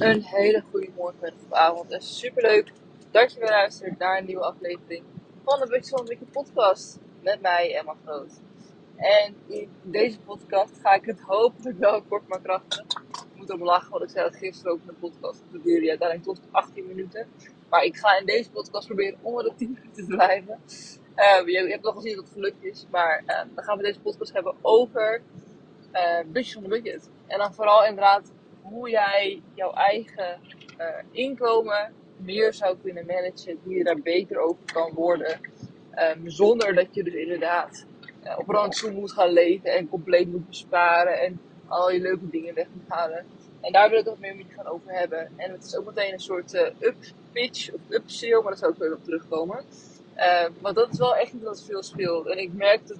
Een hele goede morgen, middag of avond. En superleuk dat je weer luistert naar een nieuwe aflevering van de Budget van Wiki podcast. Met mij, Emma Groot. En in deze podcast ga ik het hopelijk wel kort maar krachtig. Ik moet om lachen, want ik zei dat gisteren ook in de podcast. Dat duurde uiteindelijk tot 18 minuten. Maar ik ga in deze podcast proberen onder de 10 minuten te blijven. Uh, je, je, hebt nog gezien dat het gelukt is. Maar uh, dan gaan we deze podcast hebben over uh, budget van de budget. En dan vooral inderdaad hoe jij jouw eigen uh, inkomen meer zou kunnen managen, hoe je daar beter over kan worden, um, zonder dat je dus inderdaad uh, op rantsoen moet gaan leven en compleet moet besparen en al je leuke dingen weg moet halen. En daar wil ik wat meer met je gaan over hebben. En het is ook meteen een soort uh, up pitch of upsale, maar daar zou ik weer op terugkomen. Uh, want dat is wel echt niet wat veel speelt. En ik merk dat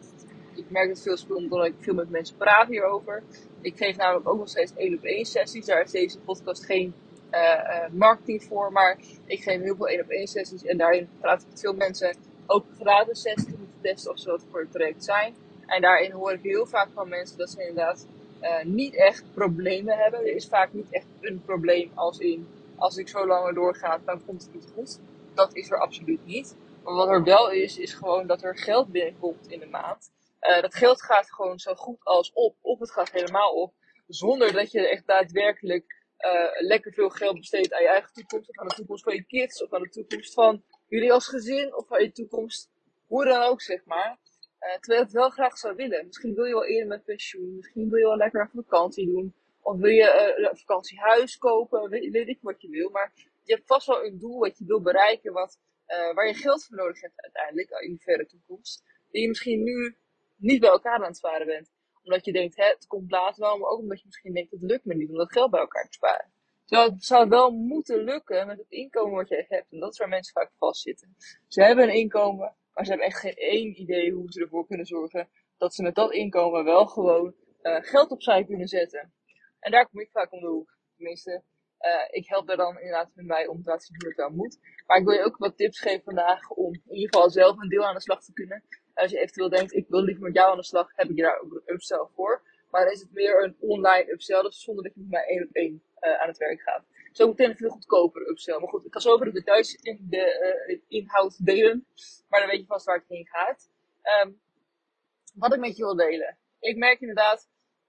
ik merk het veel speelt omdat ik veel met mensen praat hierover. Ik geef namelijk ook nog steeds één op één sessies. Daar is deze podcast geen uh, uh, marketing voor, maar ik geef heel veel één op één sessies. En daarin praat ik met veel mensen ook gratis sessies om te testen of ze wat voor het traject zijn. En daarin hoor ik heel vaak van mensen dat ze inderdaad uh, niet echt problemen hebben. Er is vaak niet echt een probleem als in, als ik zo langer doorga, dan komt het niet goed. Dat is er absoluut niet. Maar wat er wel is, is gewoon dat er geld binnenkomt in de maand. Uh, dat geld gaat gewoon zo goed als op, of het gaat helemaal op, zonder dat je echt daadwerkelijk uh, lekker veel geld besteedt aan je eigen toekomst, of aan de toekomst van je kids, of aan de toekomst van jullie als gezin, of aan je toekomst, hoe dan ook, zeg maar. Uh, terwijl je het wel graag zou willen. Misschien wil je wel eerder met pensioen, misschien wil je wel lekker een vakantie doen, of wil je een vakantiehuis kopen, weet, weet ik wat je wil, maar je hebt vast wel een doel wat je wil bereiken, wat, waar je geld voor nodig hebt uiteindelijk in de verre toekomst, die je misschien nu niet bij elkaar aan het sparen bent. Omdat je denkt, hè, het komt later wel, maar ook omdat je misschien denkt, het lukt me niet om dat geld bij elkaar te sparen. Terwijl het zou wel moeten lukken met het inkomen wat je hebt. En dat is waar mensen vaak vastzitten. Ze hebben een inkomen, maar ze hebben echt geen één idee hoe ze ervoor kunnen zorgen dat ze met dat inkomen wel gewoon uh, geld opzij kunnen zetten. En daar kom ik vaak om de hoek. Tenminste, uh, ik help daar dan inderdaad met om te laten zien hoe het wel moet. Maar ik wil je ook wat tips geven vandaag om in ieder geval zelf een deel aan de slag te kunnen. Als je eventueel denkt, ik wil liever met jou aan de slag, heb ik je daar ook een upsell voor. Maar dan is het meer een online upsell, dus zonder dat je met mij één op één uh, aan het werk gaat. Zo meteen een veel goedkoper upsell. Maar goed, ik ga zo over de details in de uh, inhoud delen. Maar dan weet je vast waar het heen gaat. Um, wat ik met je wil delen. Ik merk inderdaad,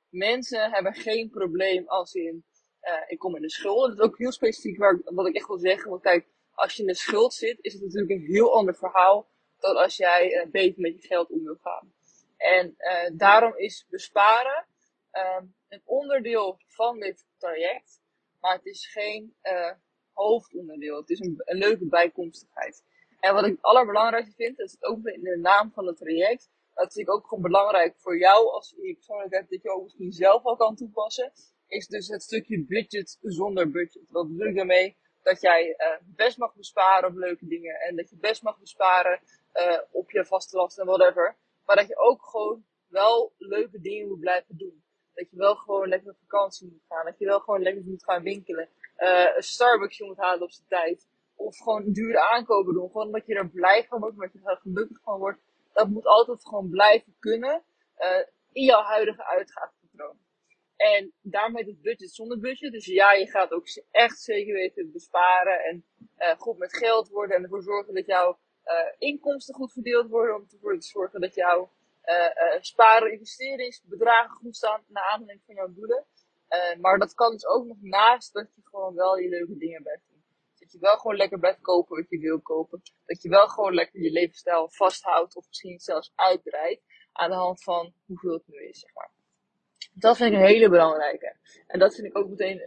mensen hebben geen probleem als in, uh, ik kom in de schuld. Dat is ook heel specifiek waar, wat ik echt wil zeggen. Want kijk, als je in de schuld zit, is het natuurlijk een heel ander verhaal dan als jij uh, beter met je geld om wil gaan. En uh, daarom is besparen um, een onderdeel van dit traject, maar het is geen uh, hoofdonderdeel. Het is een, leuke bijkomstigheid. En wat ik het allerbelangrijkste vind, dat is ook in de naam van het traject, dat is ook gewoon belangrijk voor jou als je persoonlijkheid, dat je ook misschien zelf al kan toepassen, is dus het stukje budget zonder budget. Wat bedoel ik daarmee? Dat jij best mag besparen op leuke dingen en dat je best mag besparen uh, op je vaste lasten en whatever. Maar dat je ook gewoon wel leuke dingen moet blijven doen. Dat je wel gewoon lekker op vakantie moet gaan. Dat je wel gewoon lekker moet gaan winkelen. Uh, een Starbucksje moet halen op zijn tijd. Of gewoon dure aankopen doen. Gewoon omdat je er blij van wordt, omdat je er gelukkig van wordt. Dat moet altijd gewoon blijven kunnen. Uh, in jouw huidige uitgavenpatroon. En daarmee het budget zonder budget. Dus ja, je gaat ook echt zeker weten besparen. En uh, goed met geld worden. En ervoor zorgen dat jouw inkomsten goed verdeeld worden. Om ervoor te zorgen dat jouw uh, uh, sparen, investeringsbedragen goed staan naar aanleiding van jouw doelen. Maar dat kan dus ook nog naast dat je gewoon wel je leuke dingen blijft doen. Dat je wel gewoon lekker blijft kopen wat je wil kopen. Dat je wel gewoon lekker je levensstijl vasthoudt of misschien zelfs uitbreidt aan de hand van hoeveel het nu is, zeg maar. Dat vind ik een hele belangrijke. En dat vind ik ook meteen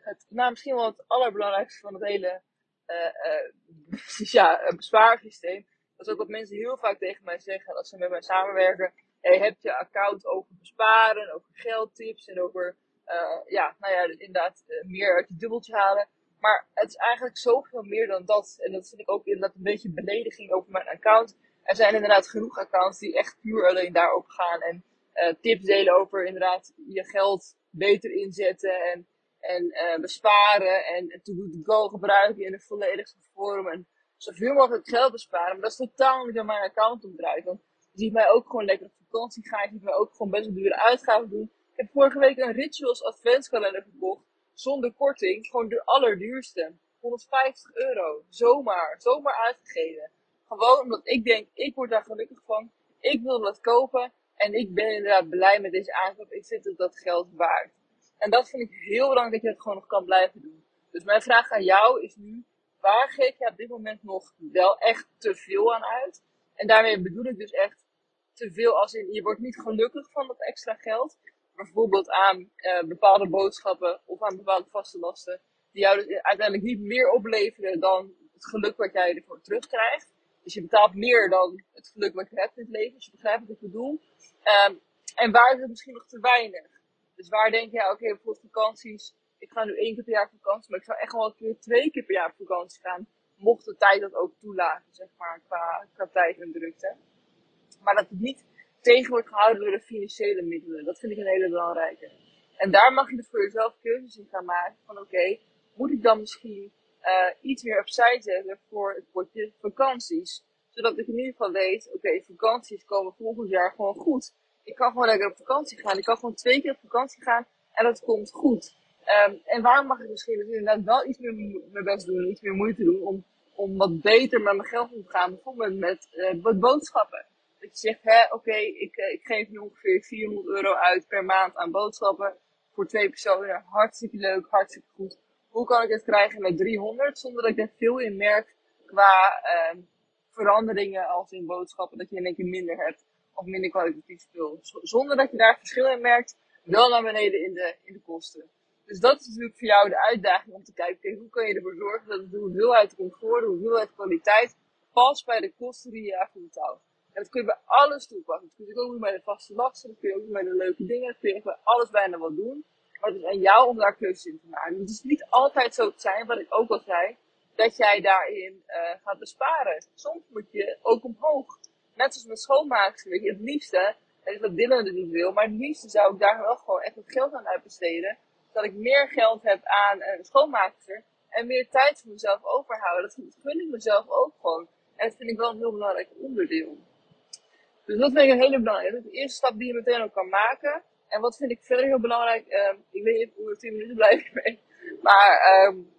het, nou, misschien wel het allerbelangrijkste van het hele uh, ja, bespaarsysteem. Dat is ook wat mensen heel vaak tegen mij zeggen als ze met mij samenwerken. Hey, heb je account over besparen, over geldtips en over, ja, nou ja, inderdaad meer uit je dubbeltje halen. Maar het is eigenlijk zoveel meer dan dat. En dat vind ik ook inderdaad een beetje belediging over mijn account. Er zijn inderdaad genoeg accounts die echt puur alleen daarop gaan. En tips delen over inderdaad je geld beter inzetten en, en uh, besparen. En to go gebruiken in een volledige vorm. En zoveel mogelijk geld besparen. Maar dat is totaal niet aan mijn account om draait. Want je ziet mij ook gewoon lekker op vakantie gaan. Je ziet mij ook gewoon best wel dure uitgaven doen. Ik heb vorige week een Rituals adventskalender gekocht zonder korting gewoon de allerduurste. 150 euro. Zomaar. Zomaar uitgegeven. Gewoon omdat ik denk, ik word daar gelukkig van. Ik wil dat kopen. En ik ben inderdaad blij met deze aankoop. Ik vind het dat geld waard. En dat vind ik heel belangrijk dat je het gewoon nog kan blijven doen. Dus mijn vraag aan jou is nu, waar geef je op dit moment nog wel echt te veel aan uit? En daarmee bedoel ik dus echt te veel als in, je wordt niet gelukkig van dat extra geld. Bijvoorbeeld aan uh, bepaalde boodschappen of aan bepaalde vaste lasten. Die jou dus uiteindelijk niet meer opleveren dan het geluk wat jij ervoor terugkrijgt. Dus je betaalt meer dan het geluk wat je hebt in het leven. Dus je begrijpt wat ik bedoel. Um, en waar is het misschien nog te weinig? Dus waar denk je, oké, bijvoorbeeld vakanties. Ik ga nu één keer per jaar op vakantie, maar ik zou echt wel een keer twee keer per jaar op vakantie gaan. Mocht de tijd dat ook toelaten, zeg maar, qua, qua tijd en drukte. Maar dat het niet tegen wordt gehouden door de financiële middelen. Dat vind ik een hele belangrijke. En daar mag je dus voor jezelf keuzes in gaan maken. Van oké, moet ik dan misschien uh, iets meer opzij zetten voor het potje vakanties? Zodat ik in ieder geval weet, oké, vakanties komen volgend jaar gewoon goed. Ik kan gewoon lekker op vakantie gaan. Ik kan gewoon twee keer op vakantie gaan en dat komt goed. Um, en waarom mag ik misschien dus inderdaad wel iets meer mijn best doen, iets meer moeite doen om, om wat beter met mijn geld om te gaan. Bijvoorbeeld met, uh, boodschappen. Dat je zegt, hè, oké, ik, uh, ik geef nu ongeveer 400 euro uit per maand aan boodschappen. Voor twee personen. Hartstikke leuk, hartstikke goed. Hoe kan ik het krijgen met 300 zonder dat ik er veel in merk qua uh, veranderingen als in boodschappen, dat je in één keer minder hebt of minder kwalitatief spul. Zonder dat je daar verschil in merkt, wel naar beneden in de, in de kosten. Dus dat is natuurlijk voor jou de uitdaging om te kijken, hoe kan je ervoor zorgen dat de hoeveelheid comfort, de hoeveelheid kwaliteit past bij de kosten die je ervoor betaalt. En dat kun je bij alles toepassen. Dat kun je ook doen bij de vaste lasten, dat kun je ook doen bij de leuke dingen, dat kun je bij alles bijna wat doen. Maar het is aan jou om daar keuzes in te maken. Het is niet altijd zo te zijn, wat ik ook al zei, dat jij daarin uh, gaat besparen. Soms moet je ook omhoog. Net zoals met schoonmaken, weet je, het liefste, en dat Dylan het niet wil, maar het liefste zou ik daar wel gewoon echt wat geld aan uitbesteden. Dat ik meer geld heb aan een schoonmaakster en meer tijd voor mezelf overhouden. Dat gun ik mezelf ook gewoon. En dat vind ik wel een heel belangrijk onderdeel. Dus dat vind ik een hele belangrijke. Dat is de eerste stap die je meteen ook kan maken. En wat vind ik verder heel belangrijk, um, ik weet niet hoe 10 minuten blijf mee. Maar um,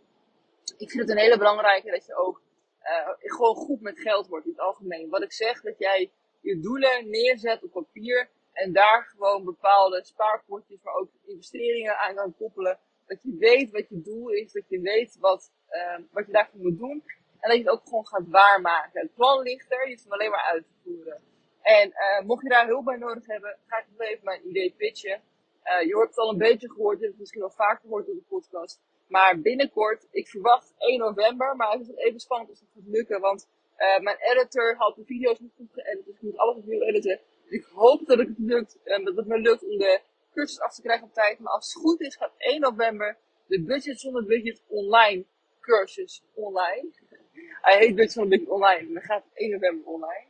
ik vind het een hele belangrijke dat je ook uh, gewoon goed met geld wordt in het algemeen. Wat ik zeg, dat jij je doelen neerzet op papier en daar gewoon bepaalde spaarpotjes, maar ook investeringen aan kan koppelen. Dat je weet wat je doel is, dat je weet wat, uh, wat je daarvoor moet doen. En dat je het ook gewoon gaat waarmaken. Het plan ligt er, je hoeft hem alleen maar uit te voeren. En uh, mocht je daar hulp bij nodig hebben, ga ik nog even mijn idee pitchen. Uh, je hoort het al een beetje gehoord, je hebt het misschien al vaak gehoord op de podcast. Maar binnenkort, ik verwacht 1 november, maar het is even spannend of het gaat lukken. Want uh, mijn editor had de video's niet goed geëdit, dus ik moet alles opnieuw editen. Dus ik hoop dat het lukt, dat het me lukt om de cursus af te krijgen op tijd. Maar als het goed is, gaat 1 november de Budget zonder Budget online cursus online. Hij heet Budget zonder Budget online, en dan gaat 1 november online.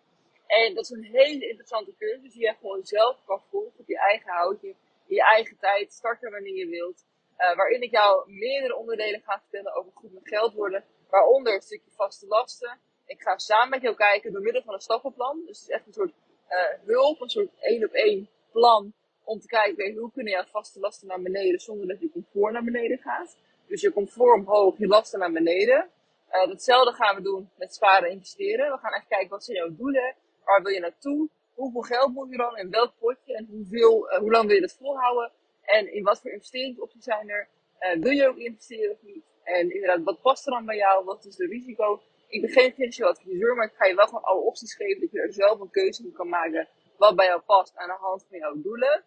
En dat is een hele interessante cursus die je gewoon zelf kan volgen op je eigen houtje, in je eigen tijd, starten wanneer je wilt. Uh, waarin ik jou meerdere onderdelen ga vertellen over goed met geld worden. Waaronder een stukje vaste lasten. Ik ga samen met jou kijken door middel van een stappenplan. Dus het is echt een soort uh, hulp, een soort één op één plan. Om te kijken hoe kunnen jouw vaste lasten naar beneden zonder dat je comfort naar beneden gaat. Dus je comfort omhoog, je lasten naar beneden. Uh, datzelfde gaan we doen met sparen en investeren. We gaan echt kijken wat zijn jouw doelen. Waar wil je naartoe? Hoeveel geld moet je dan in welk potje? En hoeveel, hoe lang wil je dat volhouden? En in wat voor investeringsopties zijn er? Uh, wil je ook investeren of niet? En inderdaad, wat past er dan bij jou? Wat is de risico? Ik ben geen financieel adviseur, maar ik ga je wel gewoon alle opties geven dat je er zelf een keuze in kan maken wat bij jou past aan de hand van jouw doelen.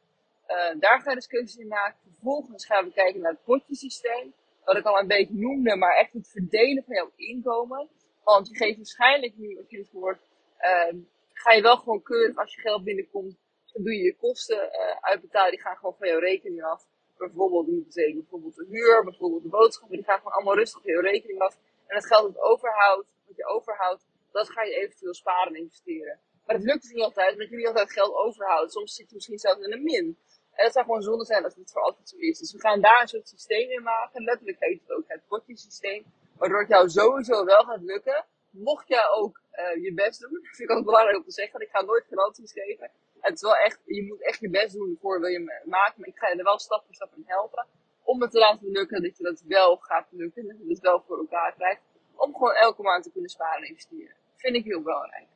Uh, daar ga je dus keuzes in maken. Vervolgens gaan we kijken naar het potjesysteem. Wat ik al een beetje noemde, maar echt het verdelen van jouw inkomen. Want je geeft waarschijnlijk nu, als je het hoort, uh, ga je wel gewoon keurig als je geld binnenkomt dan doe je je kosten uh, uitbetalen, die gaan gewoon van jouw rekening af. Bijvoorbeeld de hypotheek, bijvoorbeeld de huur, bijvoorbeeld de boodschappen, die gaan gewoon allemaal rustig van jouw rekening af. En het geld dat overhoudt, wat je overhoudt, dat ga je eventueel sparen en investeren. Maar het lukt dus niet altijd, omdat je niet altijd geld overhoudt. Soms zit je misschien zelfs in een min. En dat zou gewoon zonde zijn als het voor altijd zo is. Dus we gaan daar een soort systeem in maken. Letterlijk heet het ook het potjesysteem. Waardoor het jou sowieso wel gaat lukken. Mocht jij ook uh, je best doen. Dat vind ik ook belangrijk om te zeggen. Ik ga nooit garanties geven het is wel echt, je moet echt je best doen voor wil je maken. Maar ik ga je er wel stap voor stap in helpen. om het te laten lukken, dat je dat wel gaat lukken. Dat je het wel voor elkaar krijgt. Om gewoon elke maand te kunnen sparen en investeren. Vind ik heel belangrijk.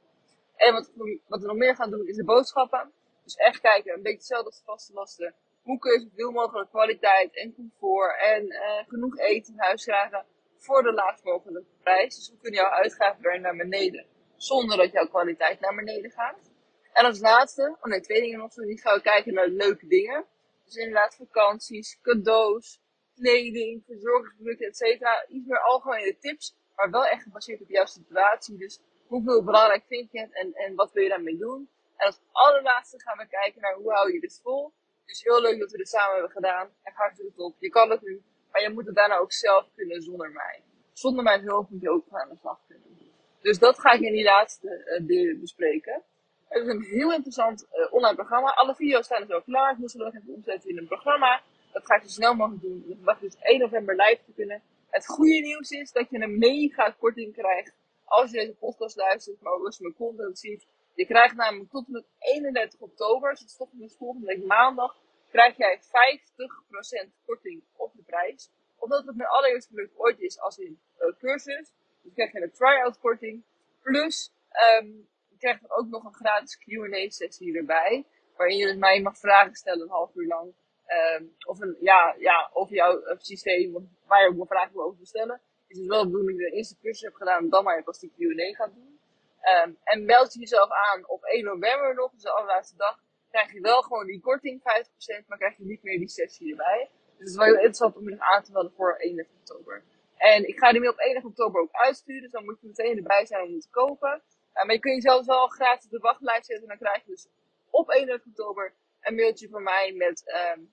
En wat, wat we nog meer gaan doen is de boodschappen. Dus echt kijken, een beetje hetzelfde als de vaste lasten. Hoe kun je zoveel mogelijk kwaliteit en comfort en uh, genoeg eten in huis krijgen voor de laagst mogelijke prijs. Dus we kunnen jouw uitgaven weer naar beneden zonder dat jouw kwaliteit naar beneden gaat. En als laatste, oh nee, twee dingen nog, die gaan we kijken naar leuke dingen. Dus inderdaad vakanties, cadeaus, kleding, verzorgingsproducten, et cetera. Iets meer algemene tips, maar wel echt gebaseerd op jouw situatie. Dus hoeveel belangrijk vind je het en, en wat wil je daarmee doen? En als allerlaatste gaan we kijken naar hoe hou je dit vol. Dus heel leuk dat we dit samen hebben gedaan. Echt hartstikke top. Je kan het nu, maar je moet het daarna ook zelf kunnen zonder mij. Zonder mijn hulp moet je ook aan de slag kunnen. Dus dat ga ik in die laatste uh, bespreken. Het is een heel interessant uh, online programma. Alle video's staan dus al klaar. Ik moest ze nog even omzetten in een programma. Dat ga ik zo snel mogelijk doen. Ik verwacht dus 1 november live te kunnen. Het goede nieuws is dat je een mega korting krijgt als je deze podcast luistert, maar ook als je mijn content ziet. Je krijgt namelijk tot en met 31 oktober, dus het is tot en met volgende week maandag, krijg jij 50% korting op de prijs. Omdat het mijn allereerste product ooit is als in uh, cursus. Dus krijg je een try-out korting. Plus, um, krijgt er ook nog een gratis Q&A sessie erbij. Waarin je mij mag vragen stellen een half uur lang. Um, of een, ja, ja, over jouw uh, systeem, waar je ook nog vragen over wil stellen. Is dus wel de bedoeling dat ik de eerste cursus heb gedaan, dan maar pas die Q&A gaat doen. Um, en meld je jezelf aan op 1 november nog, dus de allerlaatste dag. Krijg je wel gewoon die korting 50%, maar krijg je niet meer die sessie erbij. Dus het is wel heel interessant om je nog aan te melden voor 1 oktober. En ik ga die mail op 1 oktober ook uitsturen, dus dan moet je meteen erbij zijn om hem te kopen. Maar je kunt jezelf wel gratis op de wachtlijst zetten en dan krijg je dus op 1 oktober een mailtje van mij met, um,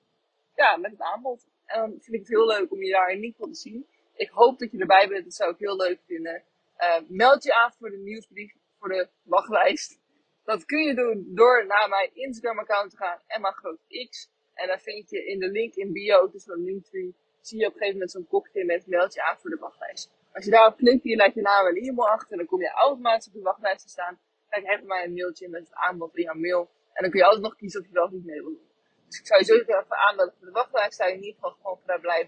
ja, met het aanbod. En dan vind ik het heel leuk om je daar in ieder te zien. Ik hoop dat je erbij bent, dat zou ik heel leuk vinden. Uh, meld je aan voor de nieuwsbrief, voor de wachtlijst. Dat kun je doen door naar mijn Instagram account te gaan, Emma Groot X. En dan vind je in de link in bio, dus een linktree, zie je op een gegeven moment zo'n kopje met meld je aan voor de wachtlijst. Als je daarop klikt, je laat je naam en e-mail achter, en dan kom je automatisch op de wachtlijst te staan. Krijg je echt mij een mailtje met het aanbod in jouw mail. En dan kun je altijd nog kiezen of je wel of niet mee wil doen. Dus ik zou je sowieso even aanmelden voor de wachtlijst. Zou je in ieder geval gewoon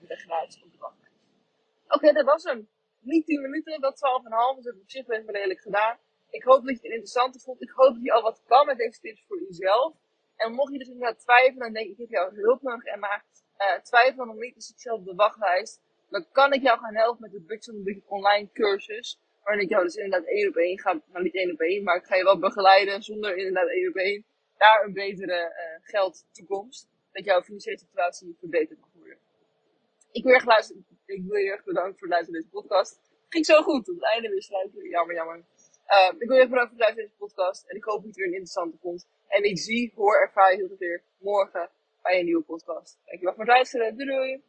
de gratis op de wachtlijst. Oké, dat was hem. Niet 10 minuten, dat 12,5. Dus ik op zich best wel redelijk gedaan. Ik hoop dat je het interessant vond. Ik hoop dat je al wat kan met deze tips voor jezelf. En mocht je dus inderdaad twijfelen, dan denk ik, ik heb jouw hulp nodig, Emma uh, twijfel nog niet, is ik zelf op de wachtlijst. Dan kan ik jou gaan helpen met de Budget online cursus. Waarin ik jou dus inderdaad één op één ga, nou niet één op één, maar ik ga je wel begeleiden zonder inderdaad één op één naar een betere uh, geldtoekomst. Dat jouw financiële situatie verbeterd mag worden. Ik wil erg luisteren. Ik wil je erg bedanken voor het luisteren naar deze podcast. Ging zo goed. Op het einde weer. Jammer, jammer. Uh, ik wil je erg bedanken voor het luisteren naar deze podcast. En ik hoop dat het weer een interessante vond. En ik zie, hoor, ervaar je heel veel weer morgen bij een nieuwe podcast. Dankjewel voor het luisteren. Doei doei!